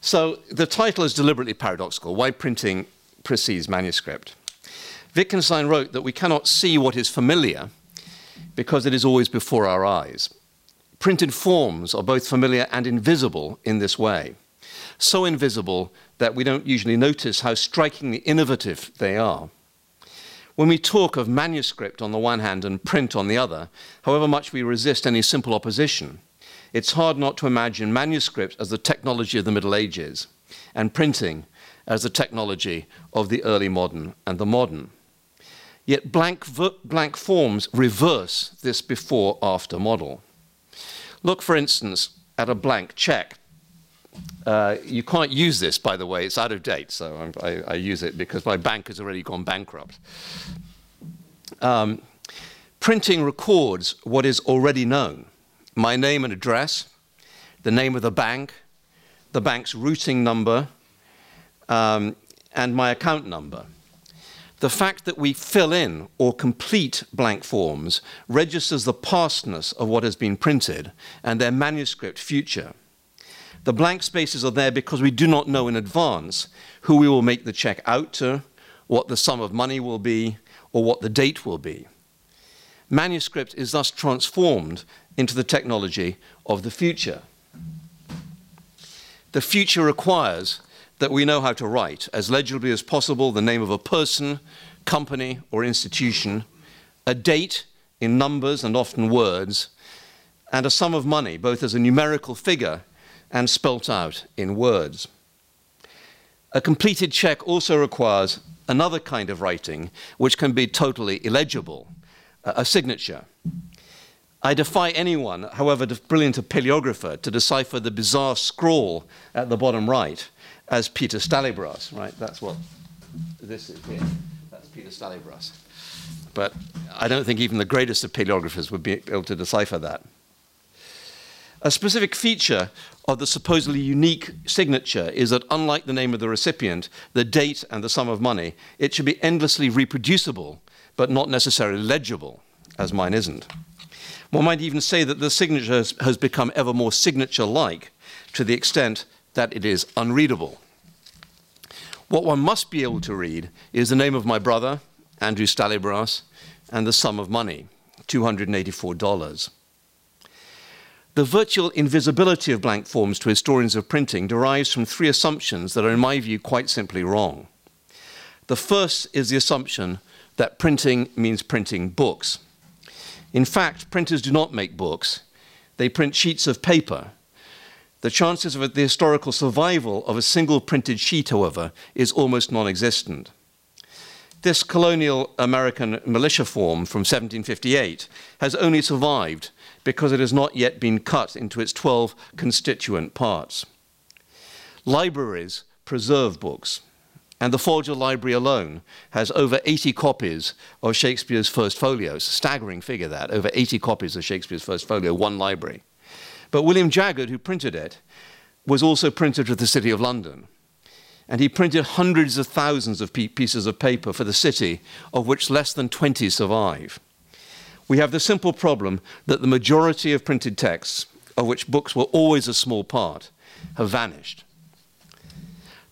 So the title is deliberately paradoxical. Why printing precedes manuscript? Wittgenstein wrote that we cannot see what is familiar because it is always before our eyes. Printed forms are both familiar and invisible in this way. So invisible that we don't usually notice how strikingly innovative they are. When we talk of manuscript on the one hand and print on the other, however much we resist any simple opposition, it's hard not to imagine manuscript as the technology of the Middle Ages and printing as the technology of the early modern and the modern. Yet blank, blank forms reverse this before after model. Look, for instance, at a blank check. Uh, you can't use this, by the way, it's out of date, so I, I use it because my bank has already gone bankrupt. Um, printing records what is already known my name and address, the name of the bank, the bank's routing number, um, and my account number. The fact that we fill in or complete blank forms registers the pastness of what has been printed and their manuscript future. The blank spaces are there because we do not know in advance who we will make the check out to, what the sum of money will be, or what the date will be. Manuscript is thus transformed into the technology of the future. The future requires that we know how to write as legibly as possible the name of a person, company, or institution, a date in numbers and often words, and a sum of money, both as a numerical figure and spelt out in words. A completed check also requires another kind of writing which can be totally illegible, a signature. I defy anyone, however brilliant a paleographer, to decipher the bizarre scrawl at the bottom right as Peter Stallybrass, right? That's what this is here. That's Peter Stallybrass. But I don't think even the greatest of paleographers would be able to decipher that. A specific feature of the supposedly unique signature is that, unlike the name of the recipient, the date, and the sum of money, it should be endlessly reproducible, but not necessarily legible, as mine isn't. One might even say that the signature has become ever more signature like to the extent that it is unreadable. What one must be able to read is the name of my brother, Andrew Stallybrass, and the sum of money, $284. The virtual invisibility of blank forms to historians of printing derives from three assumptions that are, in my view, quite simply wrong. The first is the assumption that printing means printing books. In fact, printers do not make books, they print sheets of paper. The chances of the historical survival of a single printed sheet, however, is almost non existent. This colonial American militia form from 1758 has only survived because it has not yet been cut into its 12 constituent parts. Libraries preserve books. And the Folger Library alone has over 80 copies of Shakespeare's First Folio. It's a staggering figure, that. Over 80 copies of Shakespeare's First Folio, one library. But William Jaggard, who printed it, was also printer to the City of London. And he printed hundreds of thousands of pieces of paper for the city, of which less than 20 survive. We have the simple problem that the majority of printed texts, of which books were always a small part, have vanished.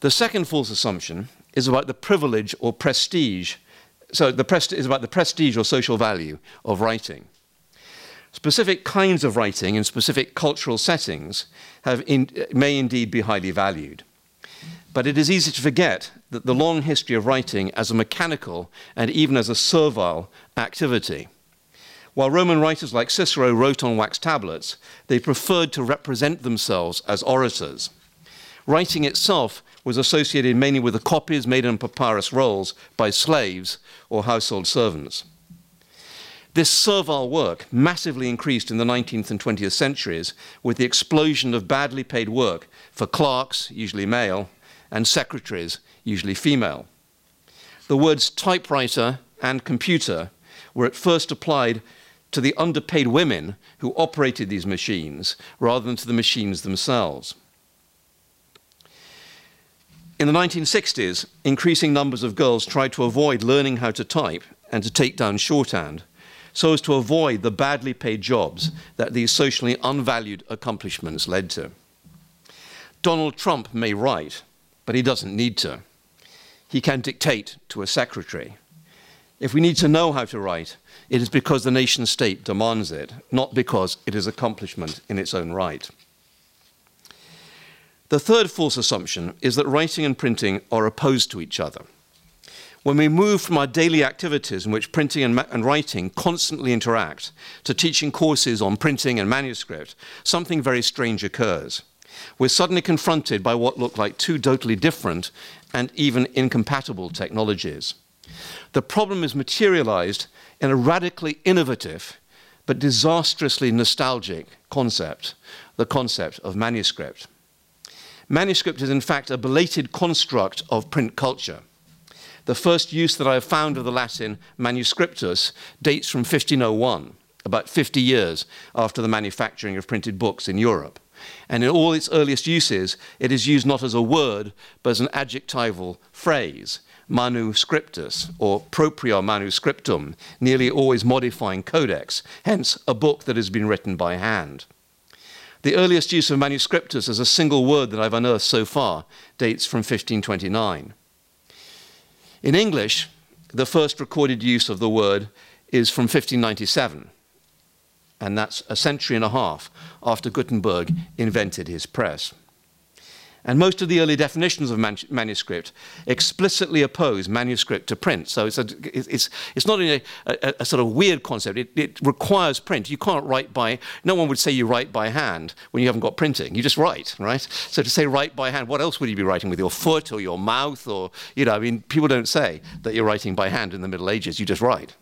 The second false assumption is about the privilege or prestige. So the prest- is about the prestige or social value of writing. Specific kinds of writing in specific cultural settings have in, may indeed be highly valued. But it is easy to forget that the long history of writing as a mechanical and even as a servile activity. While Roman writers like Cicero wrote on wax tablets, they preferred to represent themselves as orators. Writing itself was associated mainly with the copies made on papyrus rolls by slaves or household servants. This servile work massively increased in the 19th and 20th centuries with the explosion of badly paid work for clerks, usually male, and secretaries, usually female. The words typewriter and computer were at first applied to the underpaid women who operated these machines rather than to the machines themselves. In the 1960s, increasing numbers of girls tried to avoid learning how to type and to take down shorthand so as to avoid the badly paid jobs that these socially unvalued accomplishments led to. Donald Trump may write, but he doesn't need to. He can dictate to a secretary. If we need to know how to write, it is because the nation state demands it, not because it is accomplishment in its own right. The third false assumption is that writing and printing are opposed to each other. When we move from our daily activities in which printing and, and, writing constantly interact to teaching courses on printing and manuscript, something very strange occurs. We're suddenly confronted by what look like two totally different and even incompatible technologies. The problem is materialized in a radically innovative but disastrously nostalgic concept the concept of manuscript. Manuscript is, in fact, a belated construct of print culture. The first use that I have found of the Latin manuscriptus dates from 1501, about 50 years after the manufacturing of printed books in Europe. And in all its earliest uses, it is used not as a word, but as an adjectival phrase, manuscriptus, or propria manuscriptum, nearly always modifying codex, hence a book that has been written by hand. The earliest use of manuscriptus as a single word that I've unearthed so far dates from 1529. In English, the first recorded use of the word is from 1597, and that's a century and a half after Gutenberg invented his press. And most of the early definitions of man manuscript explicitly oppose manuscript to print. So it's, a, it's, it's not a, a, a, sort of weird concept. It, it, requires print. You can't write by, no one would say you write by hand when you haven't got printing. You just write, right? So to say write by hand, what else would you be writing with your foot or your mouth or, you know, I mean, people don't say that you're writing by hand in the Middle Ages. You just write.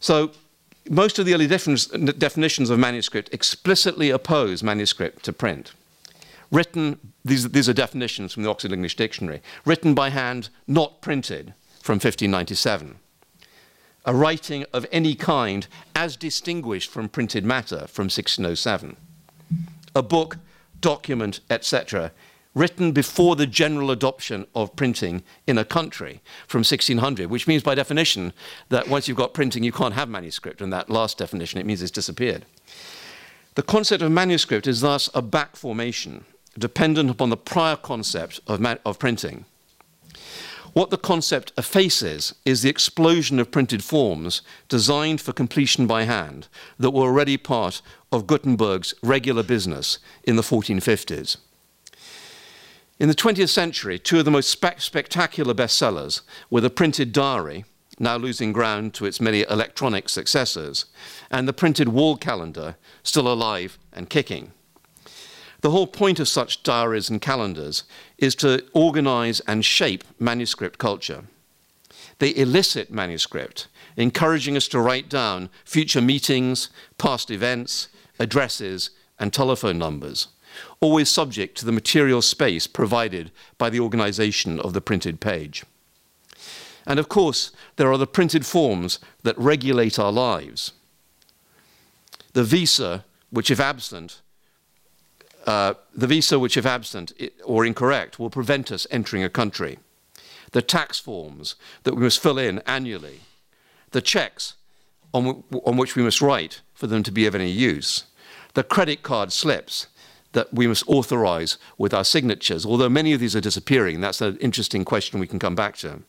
So most of the early definitions of manuscript explicitly oppose manuscript to print written, these, these are definitions from the Oxford English Dictionary, written by hand, not printed, from 1597. A writing of any kind as distinguished from printed matter from 1607. A book, document, etc., written before the general adoption of printing in a country from 1600, which means by definition that once you've got printing, you can't have manuscript. And that last definition, it means it's disappeared. The concept of manuscript is thus a back formation dependent upon the prior concept of, of printing. What the concept effaces is the explosion of printed forms designed for completion by hand that were already part of Gutenberg's regular business in the 1450s. In the 20th century, two of the most spe spectacular bestsellers were the printed diary, now losing ground to its many electronic successors, and the printed wall calendar, still alive and kicking. The whole point of such diaries and calendars is to organize and shape manuscript culture. They elicit manuscript, encouraging us to write down future meetings, past events, addresses, and telephone numbers, always subject to the material space provided by the organization of the printed page. And of course, there are the printed forms that regulate our lives. The visa, which, if absent, uh, the visa which, if absent or incorrect, will prevent us entering a country, the tax forms that we must fill in annually, the checks on, on which we must write for them to be of any use, the credit card slips that we must authorize with our signatures, although many of these are disappearing. That's an interesting question we can come back to.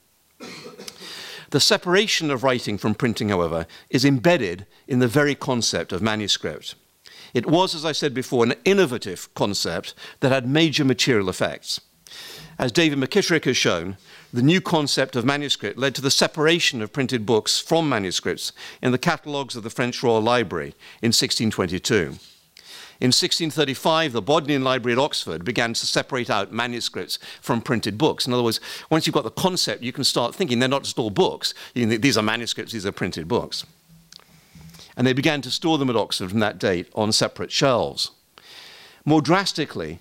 The separation of writing from printing, however, is embedded in the very concept of manuscript. It was, as I said before, an innovative concept that had major material effects. As David McKitterick has shown, the new concept of manuscript led to the separation of printed books from manuscripts in the catalogues of the French Royal Library in 1622. In 1635, the Bodleian Library at Oxford began to separate out manuscripts from printed books. In other words, once you've got the concept, you can start thinking they're not just all books. these are manuscripts, these are printed books and they began to store them at Oxford from that date on separate shelves. More drastically,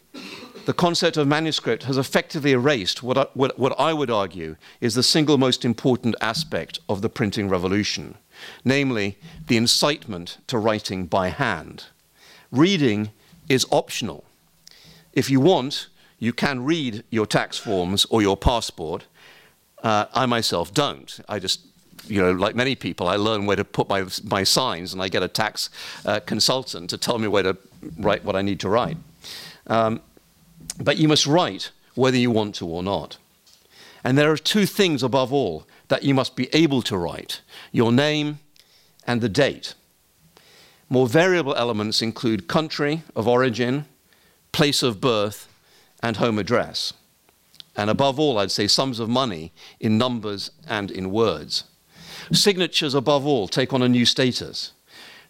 the concept of manuscript has effectively erased what I, what, what I would argue is the single most important aspect of the printing revolution, namely the incitement to writing by hand. Reading is optional. If you want, you can read your tax forms or your passport. Uh, I myself don't. I just you know, like many people, I learn where to put my, my signs and I get a tax uh, consultant to tell me where to write what I need to write. Um, but you must write whether you want to or not. And there are two things above all that you must be able to write your name and the date. More variable elements include country of origin, place of birth, and home address. And above all, I'd say sums of money in numbers and in words. Signatures, above all, take on a new status.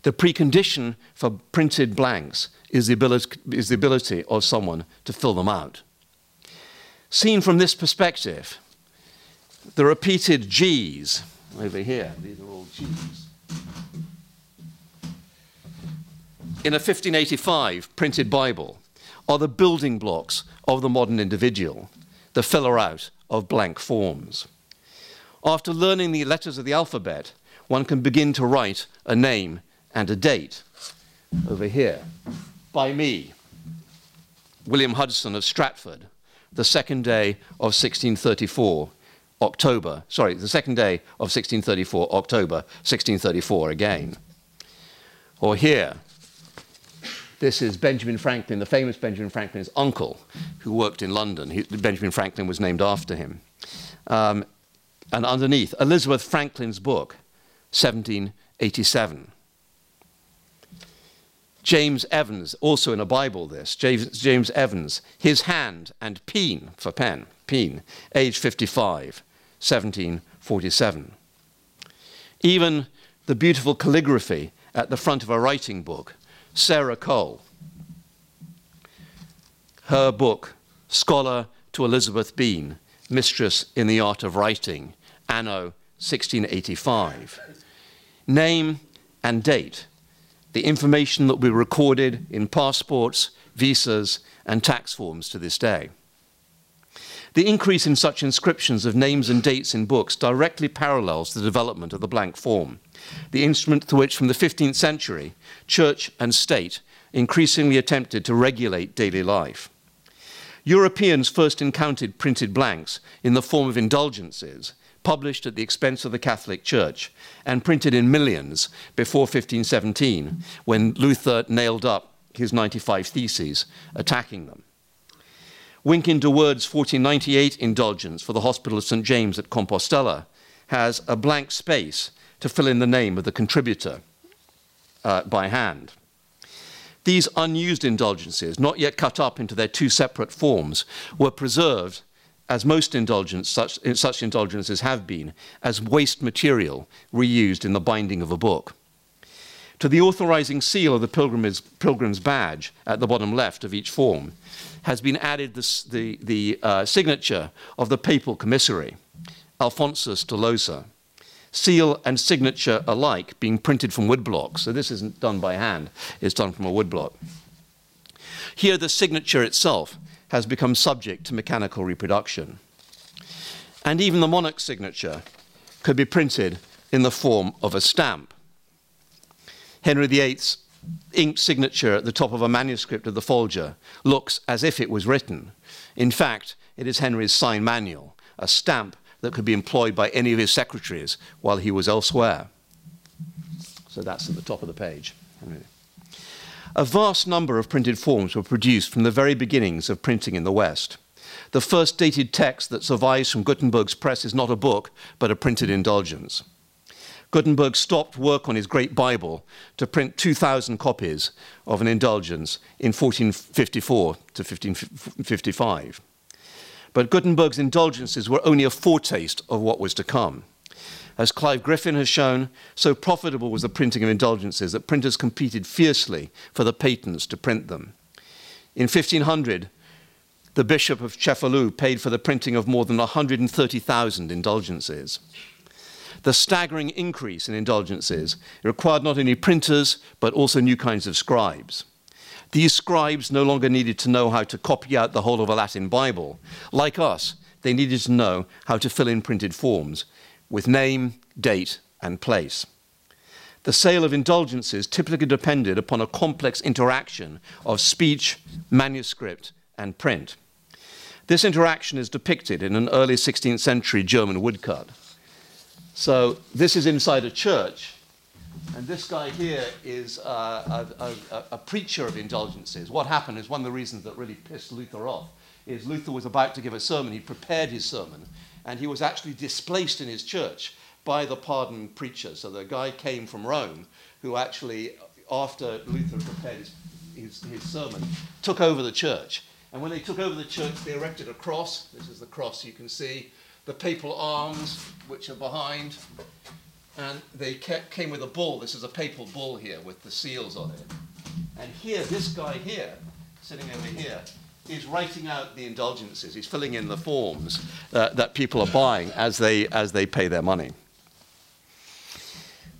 The precondition for printed blanks is the, ability, is the ability of someone to fill them out. Seen from this perspective, the repeated G's over here, these are all G's. In a 1585 printed Bible are the building blocks of the modern individual, the filler out of blank forms. After learning the letters of the alphabet, one can begin to write a name and a date. Over here, by me, William Hudson of Stratford, the second day of 1634, October, sorry, the second day of 1634, October 1634 again. Or here, this is Benjamin Franklin, the famous Benjamin Franklin's uncle, who worked in London. He, Benjamin Franklin was named after him. Um, and underneath, Elizabeth Franklin's book, 1787. James Evans, also in a Bible, this, James, James Evans, his hand and peen for pen, peen, age 55, 1747. Even the beautiful calligraphy at the front of a writing book, Sarah Cole. Her book, Scholar to Elizabeth Bean, Mistress in the Art of Writing, Anno 1685. Name and date, the information that we recorded in passports, visas, and tax forms to this day. The increase in such inscriptions of names and dates in books directly parallels the development of the blank form, the instrument through which, from the 15th century, church and state increasingly attempted to regulate daily life. Europeans first encountered printed blanks in the form of indulgences, published at the expense of the Catholic Church and printed in millions before 1517, when Luther nailed up his 95 Theses attacking them. Wynkyn de Worde's 1498 indulgence for the Hospital of St. James at Compostela has a blank space to fill in the name of the contributor uh, by hand. These unused indulgences, not yet cut up into their two separate forms, were preserved, as most indulgence, such, such indulgences have been, as waste material reused in the binding of a book. To the authorizing seal of the pilgrim's, pilgrim's badge at the bottom left of each form has been added the, the, uh, signature of the papal commissary, Alphonsus de Losa. Seal and signature alike being printed from woodblocks. So this isn't done by hand, it's done from a woodblock. Here, the signature itself has become subject to mechanical reproduction. And even the monarch's signature could be printed in the form of a stamp. Henry VIII's inked signature at the top of a manuscript of the Folger looks as if it was written. In fact, it is Henry's sign manual, a stamp that could be employed by any of his secretaries while he was elsewhere. So that's at the top of the page. A vast number of printed forms were produced from the very beginnings of printing in the West. The first dated text that survives from Gutenberg's press is not a book, but a printed indulgence. Gutenberg stopped work on his great Bible to print 2,000 copies of an indulgence in 1454 to 1555. But Gutenberg's indulgences were only a foretaste of what was to come. As Clive Griffin has shown, so profitable was the printing of indulgences that printers competed fiercely for the patents to print them. In 1500, the Bishop of Cefalù paid for the printing of more than 130,000 indulgences the staggering increase in indulgences required not only printers, but also new kinds of scribes. These scribes no longer needed to know how to copy out the whole of a Latin Bible. Like us, they needed to know how to fill in printed forms with name, date, and place. The sale of indulgences typically depended upon a complex interaction of speech, manuscript, and print. This interaction is depicted in an early 16th century German woodcut. So this is inside a church And this guy here is a, a, a, preacher of indulgences. What happened is one of the reasons that really pissed Luther off is Luther was about to give a sermon. He prepared his sermon, and he was actually displaced in his church by the pardoned preacher. So the guy came from Rome who actually, after Luther prepared his, his, his sermon, took over the church. And when they took over the church, they erected a cross. This is the cross you can see. The papal arms, which are behind and they came with a bull. This is a papal bull here with the seals on it. And here, this guy here, sitting over here, is writing out the indulgences. He's filling in the forms that people are buying as they, as they pay their money.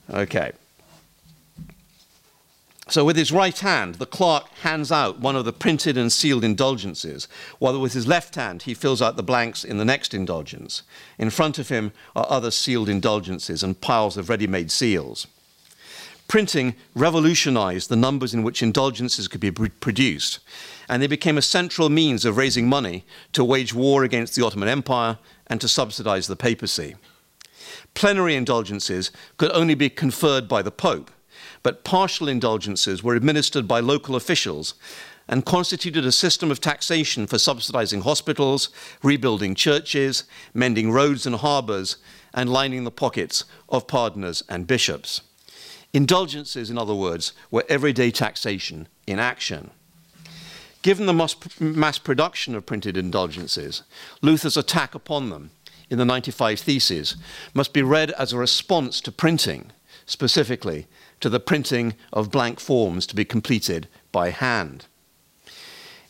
Okay. So, with his right hand, the clerk hands out one of the printed and sealed indulgences, while with his left hand, he fills out the blanks in the next indulgence. In front of him are other sealed indulgences and piles of ready made seals. Printing revolutionized the numbers in which indulgences could be produced, and they became a central means of raising money to wage war against the Ottoman Empire and to subsidize the papacy. Plenary indulgences could only be conferred by the Pope but partial indulgences were administered by local officials and constituted a system of taxation for subsidizing hospitals, rebuilding churches, mending roads and harbors, and lining the pockets of pardoners and bishops. Indulgences, in other words, were everyday taxation in action. Given the mass production of printed indulgences, Luther's attack upon them in the 95 Theses must be read as a response to printing, specifically to the printing of blank forms to be completed by hand.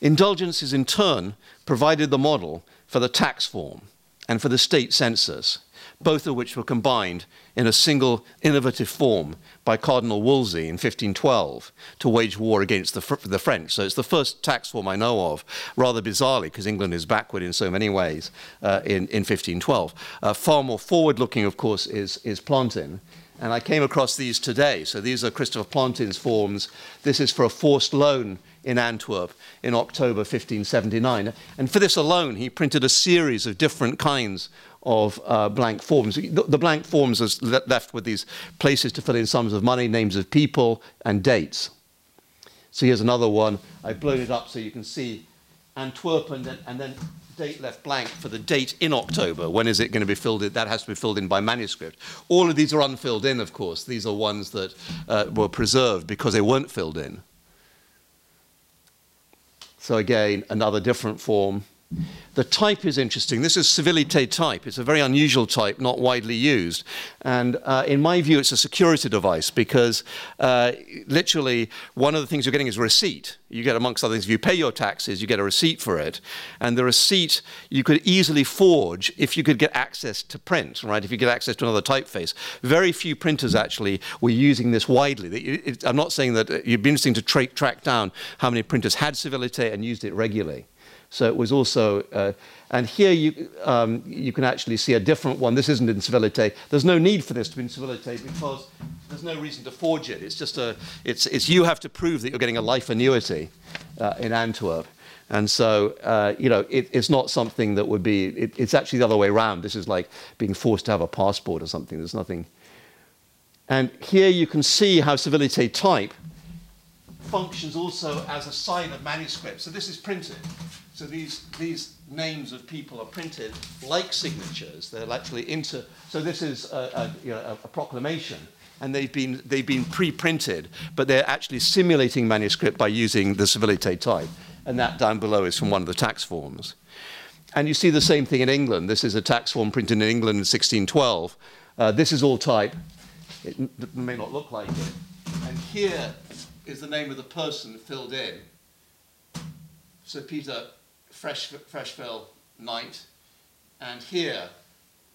Indulgences, in turn, provided the model for the tax form and for the state census, both of which were combined in a single innovative form by Cardinal Wolsey in 1512 to wage war against the, the, French. So it's the first tax form I know of, rather bizarrely, because England is backward in so many ways uh, in, in 1512. Uh, far more forward looking, of course, is, is Plantin and I came across these today. So these are Christopher Plantin's forms. This is for a forced loan in Antwerp in October 1579. And for this alone, he printed a series of different kinds of uh, blank forms. The, the, blank forms are left with these places to fill in sums of money, names of people, and dates. So here's another one. I've blown it up so you can see Antwerp and then, and then date left blank for the date in October. When is it going to be filled in? That has to be filled in by manuscript. All of these are unfilled in, of course. These are ones that uh, were preserved because they weren't filled in. So again, another different form. The type is interesting. This is civilité type. It's a very unusual type, not widely used. And uh, in my view, it's a security device because uh, literally one of the things you're getting is a receipt. You get, amongst other things, if you pay your taxes, you get a receipt for it. And the receipt you could easily forge if you could get access to print, right? If you get access to another typeface. Very few printers actually were using this widely. I'm not saying that it'd be interesting to tra track down how many printers had civilité and used it regularly. So it was also, uh, and here you, um, you can actually see a different one. This isn't in civilité. There's no need for this to be in civilité because there's no reason to forge it. It's just a, it's, it's you have to prove that you're getting a life annuity uh, in Antwerp. And so, uh, you know, it, it's not something that would be, it, it's actually the other way around. This is like being forced to have a passport or something. There's nothing. And here you can see how civilité type functions also as a sign of manuscript. So this is printed. So these, these names of people are printed like signatures. They're actually into. So this is a, a, you know, a, proclamation, and they've been, they've been pre-printed, but they're actually simulating manuscript by using the civilité type. And that down below is from one of the tax forms. And you see the same thing in England. This is a tax form printed in England in 1612. Uh, this is all type. It may not look like it. And here is the name of the person filled in. Sir Peter Fresh, Frescheville knight. And here,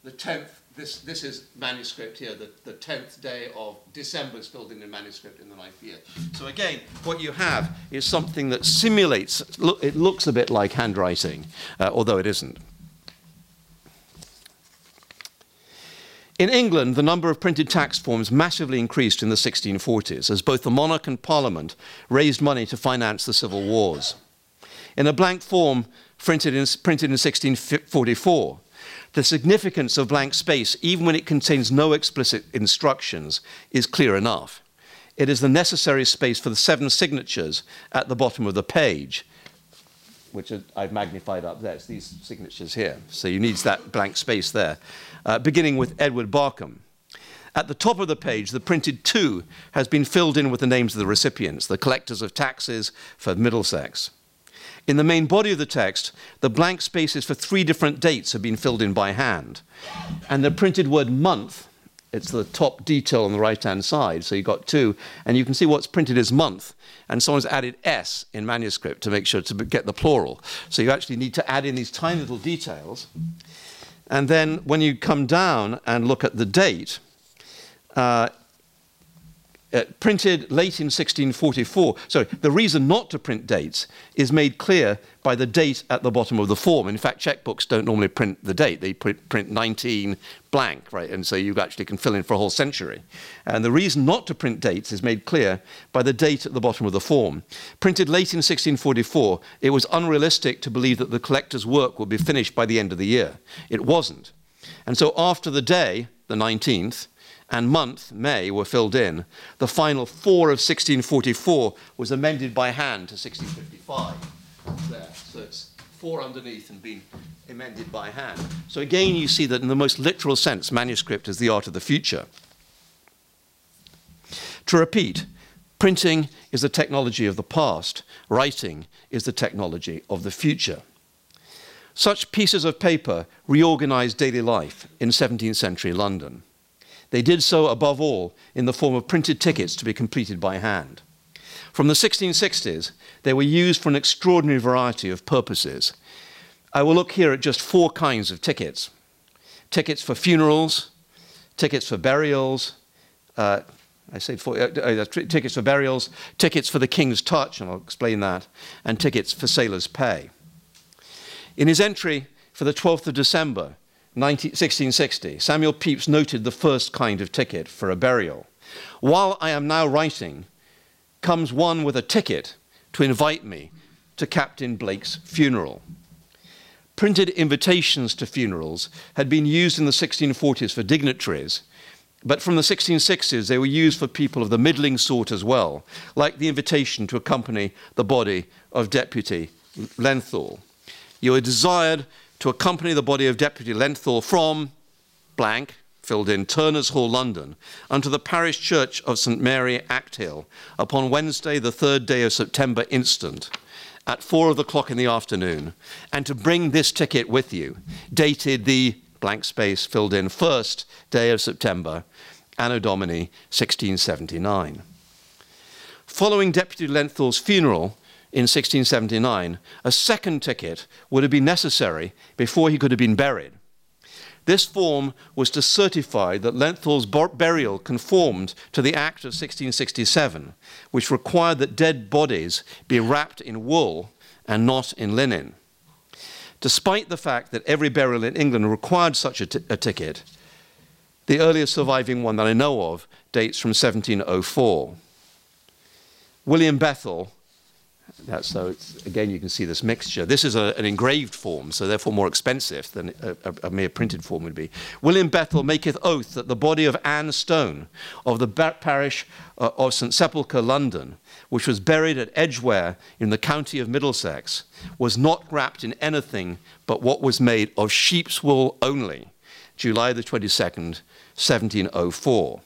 the 10th, this, this is manuscript here, the, the 10th day of December is filled in in manuscript in the ninth year. So again, what you have is something that simulates, look, it looks a bit like handwriting, uh, although it isn't. In England, the number of printed tax forms massively increased in the 1640s as both the monarch and parliament raised money to finance the civil wars in a blank form printed in, printed in 1644. The significance of blank space, even when it contains no explicit instructions, is clear enough. it is the necessary space for the seven signatures at the bottom of the page, which I've magnified up there. It's these signatures here. So you need that blank space there, uh, beginning with Edward Barkham. At the top of the page, the printed two has been filled in with the names of the recipients, the collectors of taxes for Middlesex. In the main body of the text, the blank spaces for three different dates have been filled in by hand. And the printed word month it's the top detail on the right hand side. So you've got two, and you can see what's printed is month. And someone's added S in manuscript to make sure to get the plural. So you actually need to add in these tiny little details. And then when you come down and look at the date, uh, uh, printed late in 1644. Sorry, the reason not to print dates is made clear by the date at the bottom of the form. In fact, checkbooks don't normally print the date, they print, print 19 blank, right? And so you actually can fill in for a whole century. And the reason not to print dates is made clear by the date at the bottom of the form. Printed late in 1644, it was unrealistic to believe that the collector's work would be finished by the end of the year. It wasn't. And so after the day, the 19th, and month, May, were filled in. The final four of 1644 was amended by hand to 1655. There. So it's four underneath and been amended by hand. So again, you see that in the most literal sense, manuscript is the art of the future. To repeat, printing is the technology of the past, writing is the technology of the future. Such pieces of paper reorganized daily life in 17th century London. They did so, above all, in the form of printed tickets to be completed by hand. From the 1660s, they were used for an extraordinary variety of purposes. I will look here at just four kinds of tickets tickets for funerals, tickets for burials, uh, I say for, uh, uh, tickets for burials, tickets for the King's Touch, and I'll explain that, and tickets for sailors' pay. In his entry for the 12th of December, 1660, Samuel Pepys noted the first kind of ticket for a burial. While I am now writing, comes one with a ticket to invite me to Captain Blake's funeral. Printed invitations to funerals had been used in the 1640s for dignitaries, but from the 1660s they were used for people of the middling sort as well, like the invitation to accompany the body of Deputy Lenthal. You were desired to accompany the body of Deputy Lenthal from blank, filled in Turner's Hall, London, unto the parish church of St Mary, Acthill, upon Wednesday, the third day of September instant, at four of the clock in the afternoon, and to bring this ticket with you, dated the blank space filled in first day of September, Anno Domini 1679. Following Deputy Lenthal's funeral, in 1679, a second ticket would have been necessary before he could have been buried. This form was to certify that Lenthal's burial conformed to the Act of 1667, which required that dead bodies be wrapped in wool and not in linen. Despite the fact that every burial in England required such a, ticket, the earliest surviving one that I know of dates from 1704. William Bethel that, so again, you can see this mixture. This is a, an engraved form, so therefore more expensive than a, a, a, mere printed form would be. William Bethel maketh oath that the body of Anne Stone of the parish uh, of St Sepulchre, London, which was buried at Edgware in the county of Middlesex, was not wrapped in anything but what was made of sheep's wool only, July the 22nd, 1704.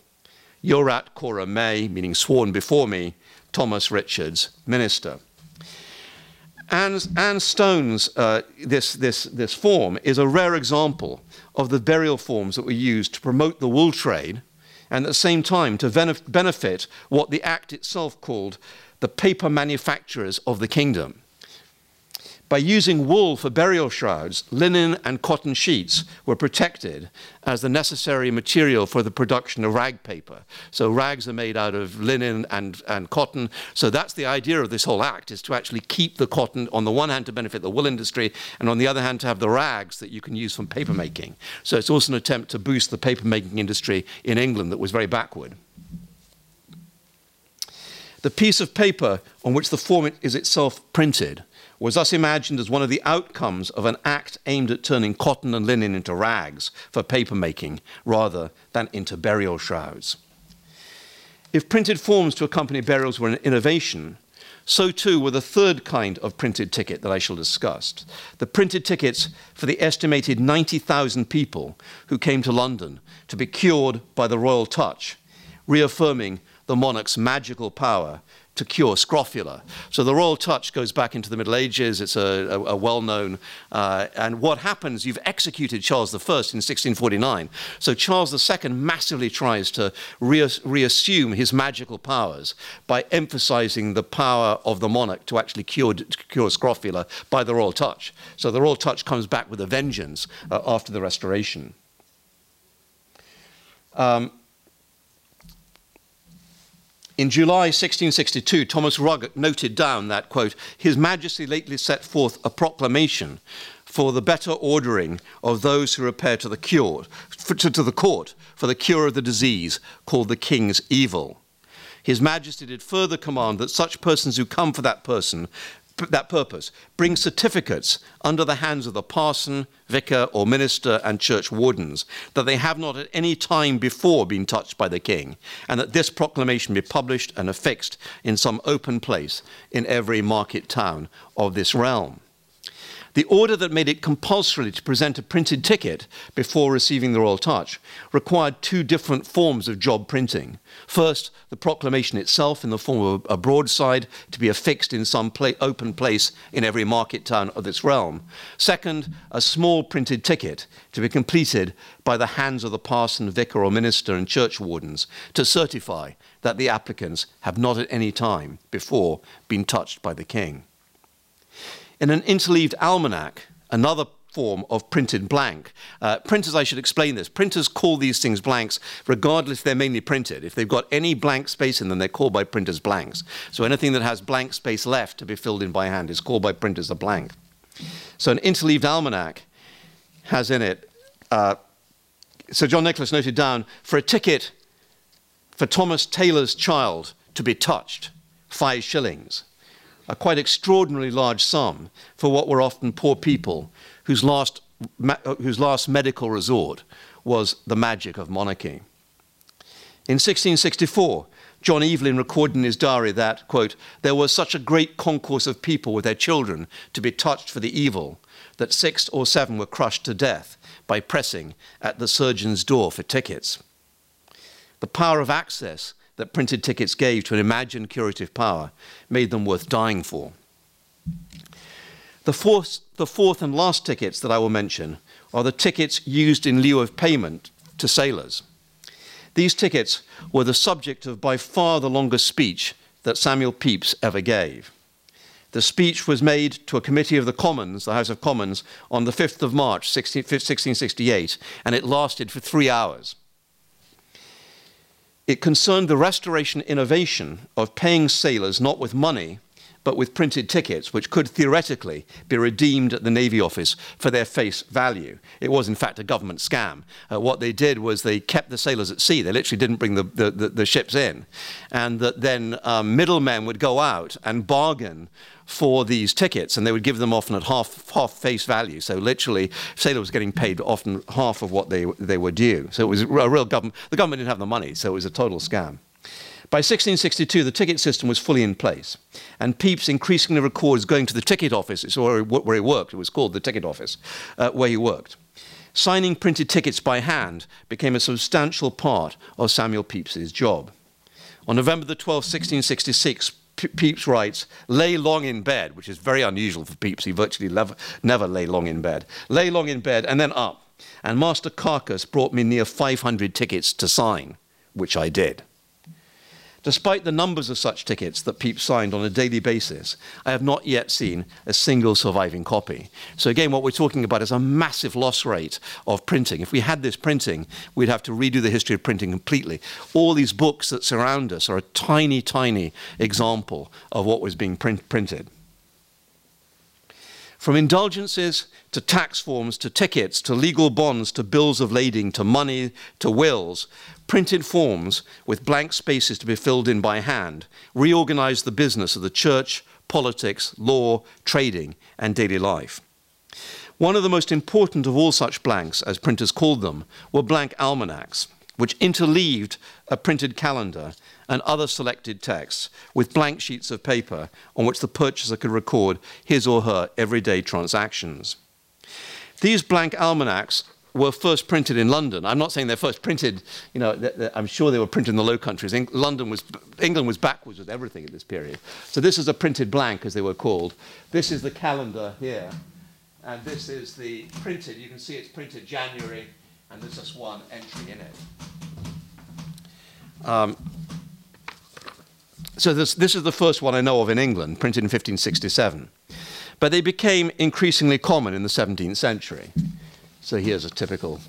Jurat coram me, meaning sworn before me, Thomas Richards, minister. Anne, Anne Stone's uh, this, this, this form is a rare example of the burial forms that were used to promote the wool trade and at the same time to benefit what the Act itself called the paper manufacturers of the kingdom. By using wool for burial shrouds, linen and cotton sheets were protected as the necessary material for the production of rag paper. So rags are made out of linen and, and cotton. So that's the idea of this whole act, is to actually keep the cotton, on the one hand to benefit the wool industry, and on the other hand to have the rags that you can use from paper making. So it's also an attempt to boost the paper making industry in England that was very backward. The piece of paper on which the form is itself printed was thus imagined as one of the outcomes of an act aimed at turning cotton and linen into rags for papermaking rather than into burial shrouds. If printed forms to accompany burials were an innovation, so too were the third kind of printed ticket that I shall discuss the printed tickets for the estimated 90,000 people who came to London to be cured by the royal touch, reaffirming the monarch's magical power to cure scrofula. So the royal touch goes back into the Middle Ages. It's a, a, a well-known. Uh, and what happens? You've executed Charles I in 1649. So Charles II massively tries to reas reassume his magical powers by emphasizing the power of the monarch to actually cure, to cure scrofula by the royal touch. So the royal touch comes back with a vengeance uh, after the Restoration. Um, in July 1662, Thomas Rugg noted down that, quote, His Majesty lately set forth a proclamation for the better ordering of those who repair to the cure, to, to the court for the cure of the disease called the king's evil. His Majesty did further command that such persons who come for that person that purpose, bring certificates under the hands of the parson, vicar, or minister and church wardens that they have not at any time before been touched by the king, and that this proclamation be published and affixed in some open place in every market town of this realm. The order that made it compulsory to present a printed ticket before receiving the royal touch required two different forms of job printing. First, the proclamation itself in the form of a broadside to be affixed in some pla open place in every market town of this realm. Second, a small printed ticket to be completed by the hands of the parson, vicar, or minister and church wardens to certify that the applicants have not at any time before been touched by the king. In an interleaved almanac, another form of printed blank. Uh, printers, I should explain this. Printers call these things blanks regardless they're mainly printed. If they've got any blank space in them, they're called by printers blanks. So anything that has blank space left to be filled in by hand is called by printers a blank. So an interleaved almanac has in it, uh, Sir John Nicholas noted down, for a ticket for Thomas Taylor's child to be touched, five shillings a quite extraordinarily large sum for what were often poor people whose last, uh, whose last medical resort was the magic of monarchy. In 1664, John Evelyn recorded in his diary that, quote, there was such a great concourse of people with their children to be touched for the evil that six or seven were crushed to death by pressing at the surgeon's door for tickets. The power of access that printed tickets gave to an imagined curative power made them worth dying for. The fourth, the fourth and last tickets that I will mention are the tickets used in lieu of payment to sailors. These tickets were the subject of by far the longest speech that Samuel Pepys ever gave. The speech was made to a committee of the Commons, the House of Commons, on the 5th of March 1668, and it lasted for three hours. It concerned the restoration innovation of paying sailors not with money, but with printed tickets, which could theoretically be redeemed at the Navy office for their face value. It was, in fact, a government scam. Uh, what they did was they kept the sailors at sea. They literally didn't bring the, the, the, the ships in. And that then um, middlemen would go out and bargain for these tickets, and they would give them often at half, half face value. So literally, Sailor was getting paid often half of what they, they were due. So it was a real government. The government didn't have the money, so it was a total scam. By 1662, the ticket system was fully in place, and Pepys increasingly records going to the ticket office, where he, where he worked, it was called the ticket office, uh, where he worked. Signing printed tickets by hand became a substantial part of Samuel Pepys's job. On November the 12th, 1666, Pepys writes, lay long in bed, which is very unusual for Pepys. He virtually never, never lay long in bed. Lay long in bed and then up. And Master Carcasse brought me near 500 tickets to sign, which I did. Despite the numbers of such tickets that Pepys signed on a daily basis, I have not yet seen a single surviving copy. So again, what we're talking about is a massive loss rate of printing. If we had this printing, we'd have to redo the history of printing completely. All these books that surround us are a tiny, tiny example of what was being print printed. From indulgences to tax forms to tickets to legal bonds to bills of lading to money to wills, printed forms with blank spaces to be filled in by hand reorganized the business of the church, politics, law, trading, and daily life. One of the most important of all such blanks, as printers called them, were blank almanacs. which interleaved a printed calendar and other selected texts with blank sheets of paper on which the purchaser could record his or her everyday transactions. These blank almanacs were first printed in London. I'm not saying they're first printed, you know, I'm sure they were printed in the Low Countries. London was, England was backwards with everything at this period. So this is a printed blank, as they were called. This is the calendar here, and this is the printed, you can see it's printed January, and there's just one entry in it. Um, so this, this is the first one I know of in England, printed in 1567. But they became increasingly common in the 17th century. So here's a typical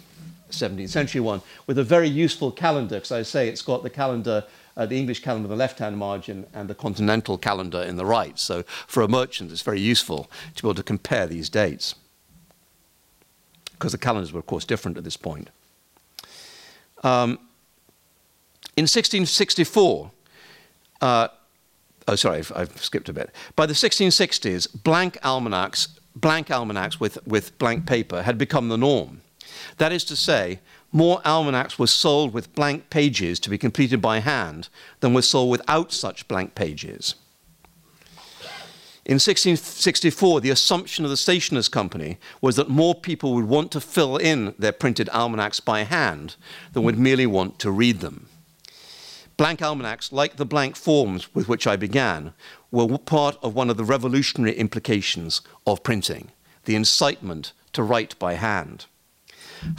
17th century one with a very useful calendar, because I say it's got the calendar, uh, the English calendar on the left hand margin and the continental calendar in the right. So for a merchant, it's very useful to be able to compare these dates, because the calendars were, of course, different at this point. Um, in 1664, uh, oh, sorry, I've, I've, skipped a bit. By the 1660s, blank almanacs, blank almanacs with, with blank paper had become the norm. That is to say, more almanacs were sold with blank pages to be completed by hand than were sold without such blank pages. In 1664, the assumption of the Stationers' Company was that more people would want to fill in their printed almanacs by hand than would merely want to read them. Blank almanacs, like the blank forms with which I began, were part of one of the revolutionary implications of printing the incitement to write by hand.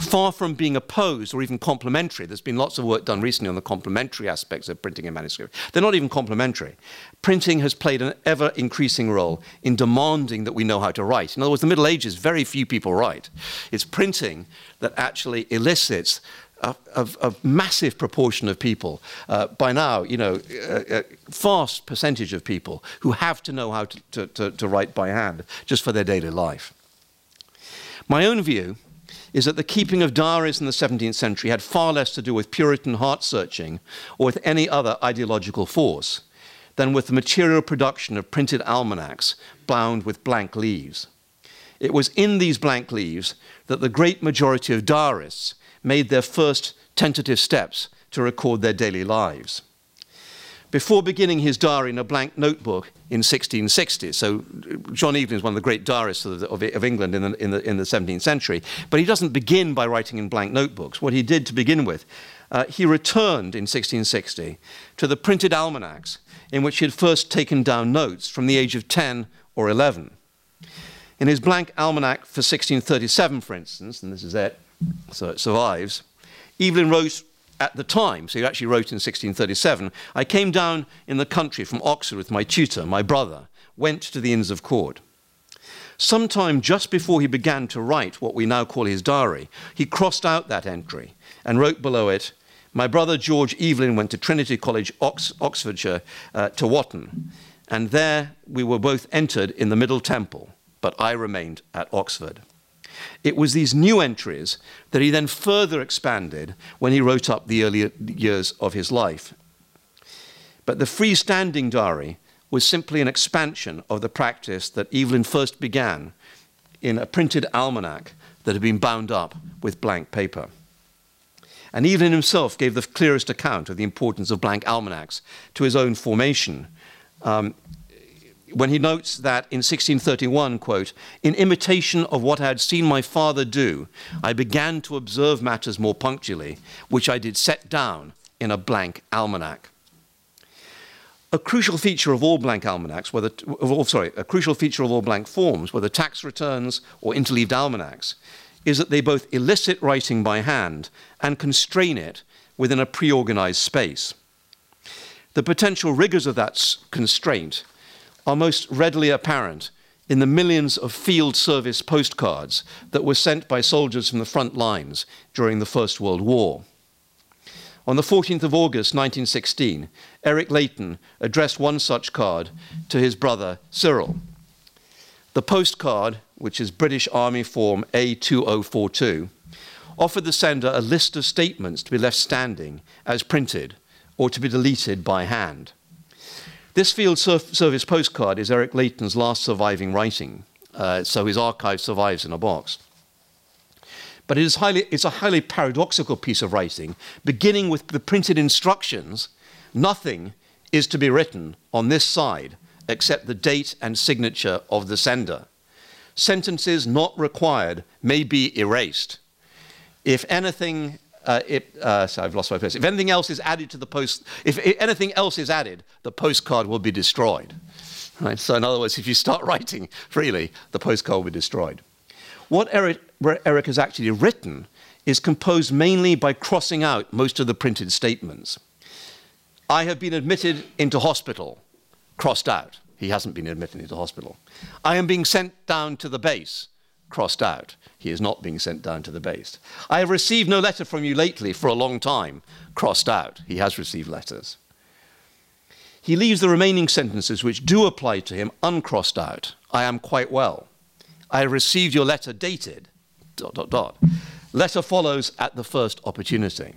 Far from being opposed or even complementary, there's been lots of work done recently on the complementary aspects of printing and manuscript. They're not even complementary. Printing has played an ever increasing role in demanding that we know how to write. In other words, the Middle Ages, very few people write. It's printing that actually elicits a, massive proportion of people, uh, by now, you know, a, a, vast percentage of people who have to know how to, to, to, to write by hand just for their daily life. My own view is that the keeping of diaries in the 17th century had far less to do with Puritan heart searching or with any other ideological force than with the material production of printed almanacs bound with blank leaves. It was in these blank leaves that the great majority of diarists made their first tentative steps to record their daily lives. Before beginning his diary in a blank notebook in 1660, so John Evelyn is one of the great diarists of, of, of England in the, in, the, in the 17th century, but he doesn't begin by writing in blank notebooks. What he did to begin with, uh, he returned in 1660 to the printed almanacs in which he had first taken down notes from the age of 10 or 11. In his blank almanac for 1637, for instance, and this is it, so it survives. Evelyn wrote at the time, so he actually wrote in 1637, I came down in the country from Oxford with my tutor, my brother, went to the Inns of Court. Sometime just before he began to write what we now call his diary, he crossed out that entry and wrote below it, My brother George Evelyn went to Trinity College, Ox- Oxfordshire, uh, to Wotton, and there we were both entered in the Middle Temple, but I remained at Oxford. It was these new entries that he then further expanded when he wrote up the earlier years of his life. But the freestanding diary was simply an expansion of the practice that Evelyn first began in a printed almanac that had been bound up with blank paper. And Evelyn himself gave the clearest account of the importance of blank almanacs to his own formation. Um, when he notes that in 1631, quote, in imitation of what I had seen my father do, I began to observe matters more punctually, which I did set down in a blank almanac. A crucial feature of all blank almanacs, whether, oh, sorry, a crucial feature of all blank forms, whether tax returns or interleaved almanacs, is that they both elicit writing by hand and constrain it within a pre-organized space. The potential rigors of that constraint are most readily apparent in the millions of field service postcards that were sent by soldiers from the front lines during the First World War. On the 14th of August 1916, Eric Leighton addressed one such card to his brother Cyril. The postcard, which is British Army Form A2042, offered the sender a list of statements to be left standing as printed or to be deleted by hand. This field service postcard is Eric Leighton's last surviving writing, uh, so his archive survives in a box. But it is highly, it's a highly paradoxical piece of writing, beginning with the printed instructions. Nothing is to be written on this side except the date and signature of the sender. Sentences not required may be erased. If anything, uh, it, uh, sorry, I've lost my place. If anything else is added to the post, if anything else is added, the postcard will be destroyed. Right? So, in other words, if you start writing freely, the postcard will be destroyed. What Eric, Eric has actually written is composed mainly by crossing out most of the printed statements. I have been admitted into hospital, crossed out. He hasn't been admitted into hospital. I am being sent down to the base, crossed out. He is not being sent down to the base. I have received no letter from you lately for a long time, crossed out. He has received letters. He leaves the remaining sentences which do apply to him uncrossed out. I am quite well. I have received your letter dated. Dot, dot, dot. Letter follows at the first opportunity.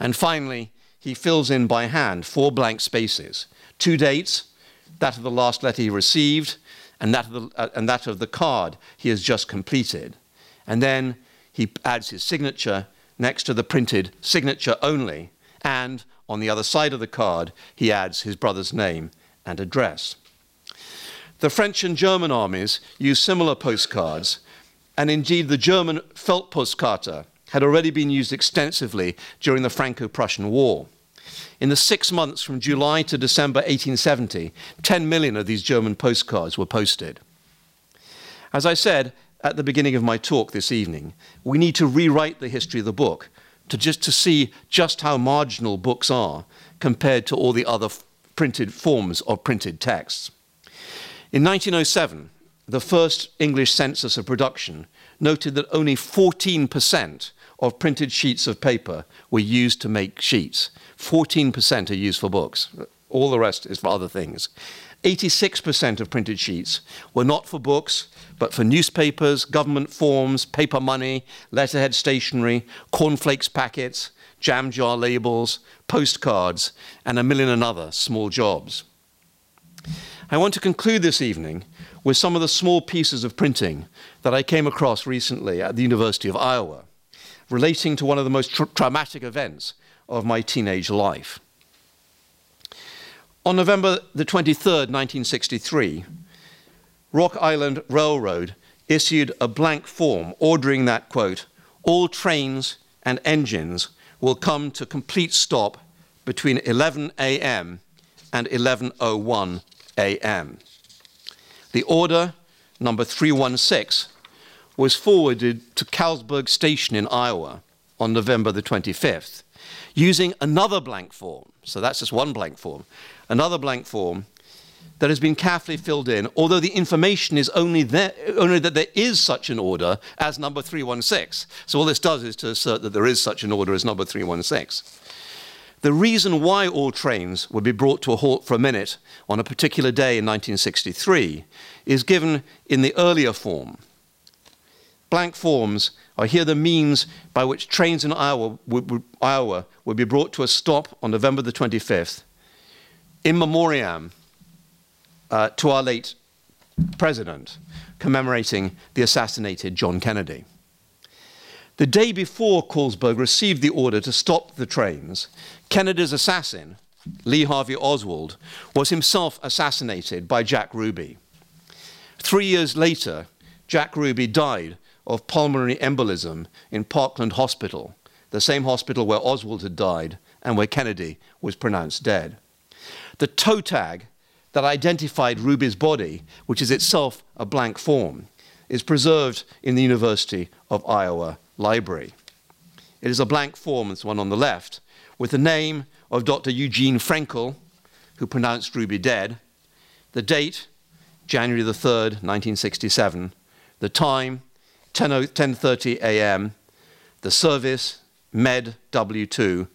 And finally, he fills in by hand four blank spaces two dates, that of the last letter he received, and that of the, uh, and that of the card he has just completed. And then he adds his signature next to the printed signature only, and on the other side of the card, he adds his brother's name and address. The French and German armies used similar postcards, and indeed the German Feldpostkarte had already been used extensively during the Franco Prussian War. In the six months from July to December 1870, 10 million of these German postcards were posted. As I said at the beginning of my talk this evening, we need to rewrite the history of the book to just to see just how marginal books are compared to all the other printed forms of printed texts. In 1907, the first English census of production noted that only 14% of printed sheets of paper were used to make sheets. 14% are used for books. All the rest is for other things. 86% of printed sheets were not for books, but for newspapers, government forms, paper money, letterhead stationery, cornflakes packets, jam jar labels, postcards, and a million and other small jobs. I want to conclude this evening with some of the small pieces of printing that I came across recently at the University of Iowa, relating to one of the most tra- traumatic events of my teenage life. On November the 23rd, 1963, Rock Island Railroad issued a blank form ordering that, quote, all trains and engines will come to complete stop between 11 a.m. and 11.01 a.m. The order, number 316, was forwarded to Carlsberg Station in Iowa on November the 25th using another blank form. So that's just one blank form. Another blank form that has been carefully filled in, although the information is only, there, only that there is such an order as number 316. So all this does is to assert that there is such an order as number 316. The reason why all trains would be brought to a halt for a minute on a particular day in 1963 is given in the earlier form. Blank forms are here the means by which trains in Iowa would, would, Iowa would be brought to a stop on November the 25th, in memoriam uh, to our late president, commemorating the assassinated John Kennedy. The day before Carlsberg received the order to stop the trains, Kennedy's assassin, Lee Harvey Oswald, was himself assassinated by Jack Ruby. Three years later, Jack Ruby died of pulmonary embolism in Parkland Hospital, the same hospital where Oswald had died and where Kennedy was pronounced dead. The toe tag that identified Ruby's body, which is itself a blank form, is preserved in the University of Iowa Library. It is a blank form, this one on the left, with the name of Dr. Eugene Frenkel, who pronounced Ruby dead, the date, January the 3rd, 1967, the time, 10.30 a.m., the service, Med W2,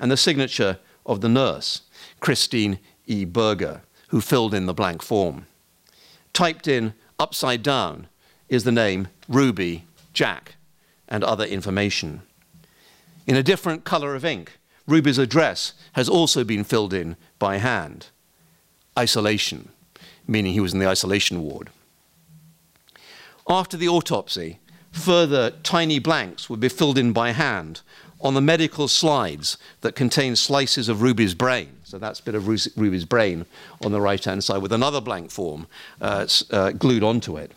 and the signature of the nurse, Christine E. Berger, who filled in the blank form. Typed in upside down is the name Ruby, Jack, and other information. In a different color of ink, Ruby's address has also been filled in by hand. Isolation, meaning he was in the isolation ward. After the autopsy, Further, tiny blanks would be filled in by hand on the medical slides that contain slices of Ruby's brain. So that's a bit of Ruby's brain on the right hand side with another blank form uh, uh, glued onto it.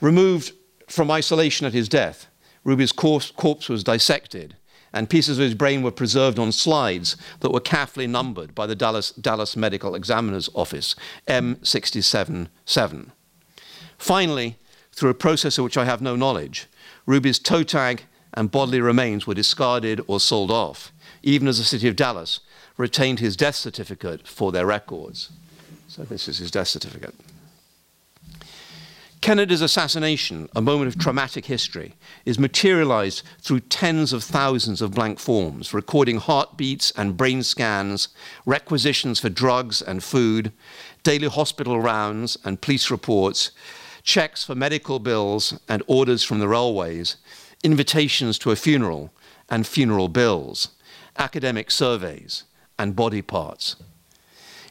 Removed from isolation at his death, Ruby's corpse, corpse was dissected and pieces of his brain were preserved on slides that were carefully numbered by the Dallas, Dallas Medical Examiner's Office, M677. Finally, through a process of which I have no knowledge, Ruby's toe tag and bodily remains were discarded or sold off, even as the city of Dallas retained his death certificate for their records. So this is his death certificate. Kennedy's assassination, a moment of traumatic history, is materialized through tens of thousands of blank forms, recording heartbeats and brain scans, requisitions for drugs and food, daily hospital rounds and police reports, checks for medical bills and orders from the railways, invitations to a funeral and funeral bills, academic surveys, and body parts.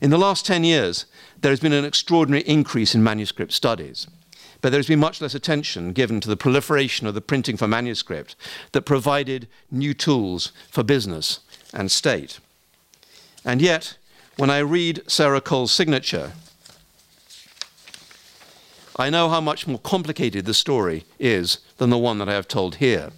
In the last 10 years, there has been an extraordinary increase in manuscript studies but there has been much less attention given to the proliferation of the printing for manuscript that provided new tools for business and state. And yet, when I read Sarah Cole's signature, I know how much more complicated the story is than the one that I have told here.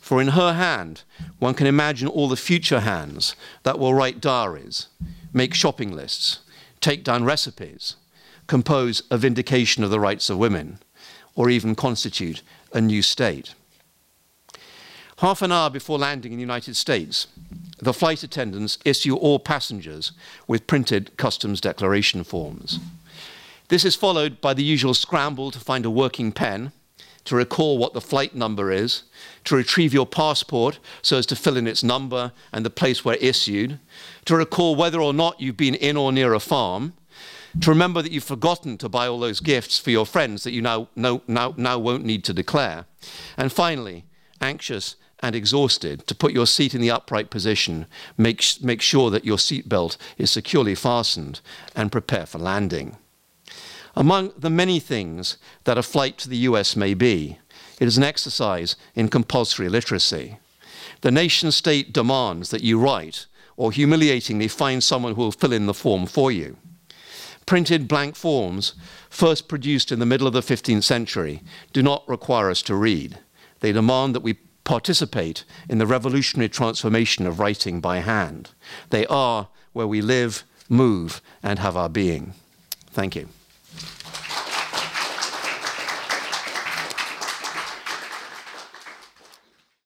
For in her hand, one can imagine all the future hands that will write diaries, make shopping lists, take down recipes, compose a vindication of the rights of women, or even constitute a new state. Half an hour before landing in the United States, the flight attendants issue all passengers with printed customs declaration forms. This is followed by the usual scramble to find a working pen, to recall what the flight number is, to retrieve your passport so as to fill in its number and the place where issued, to recall whether or not you've been in or near a farm, to remember that you've forgotten to buy all those gifts for your friends that you now, now, now, now won't need to declare. And finally, anxious and exhausted, to put your seat in the upright position, make, make sure that your seatbelt is securely fastened, and prepare for landing. Among the many things that a flight to the US may be, it is an exercise in compulsory literacy. The nation state demands that you write or humiliatingly find someone who will fill in the form for you printed blank forms, first produced in the middle of the 15th century, do not require us to read. They demand that we participate in the revolutionary transformation of writing by hand. They are where we live, move, and have our being. Thank you.